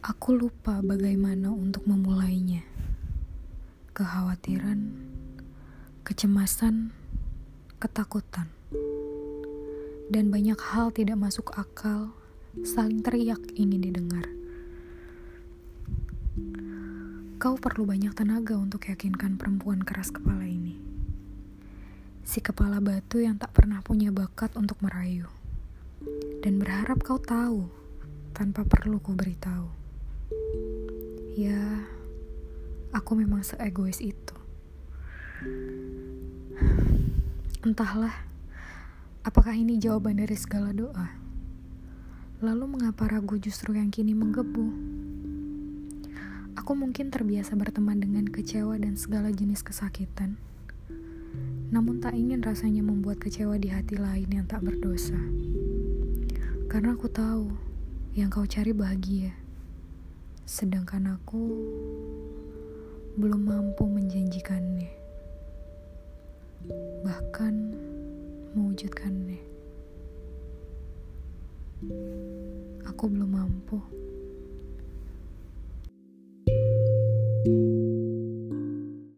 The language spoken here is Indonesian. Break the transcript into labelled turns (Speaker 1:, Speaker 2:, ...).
Speaker 1: Aku lupa bagaimana untuk memulainya. Kekhawatiran, kecemasan, ketakutan, dan banyak hal tidak masuk akal saling teriak ingin didengar. Kau perlu banyak tenaga untuk yakinkan perempuan keras kepala ini. Si kepala batu yang tak pernah punya bakat untuk merayu. Dan berharap kau tahu tanpa perlu ku beritahu. Ya, aku memang seegois itu. Entahlah, apakah ini jawaban dari segala doa? Lalu mengapa ragu justru yang kini menggebu? Aku mungkin terbiasa berteman dengan kecewa dan segala jenis kesakitan. Namun tak ingin rasanya membuat kecewa di hati lain yang tak berdosa. Karena aku tahu yang kau cari bahagia. Sedangkan aku belum mampu menjanjikannya. Bahkan mewujudkannya. Aku belum mampu. thank you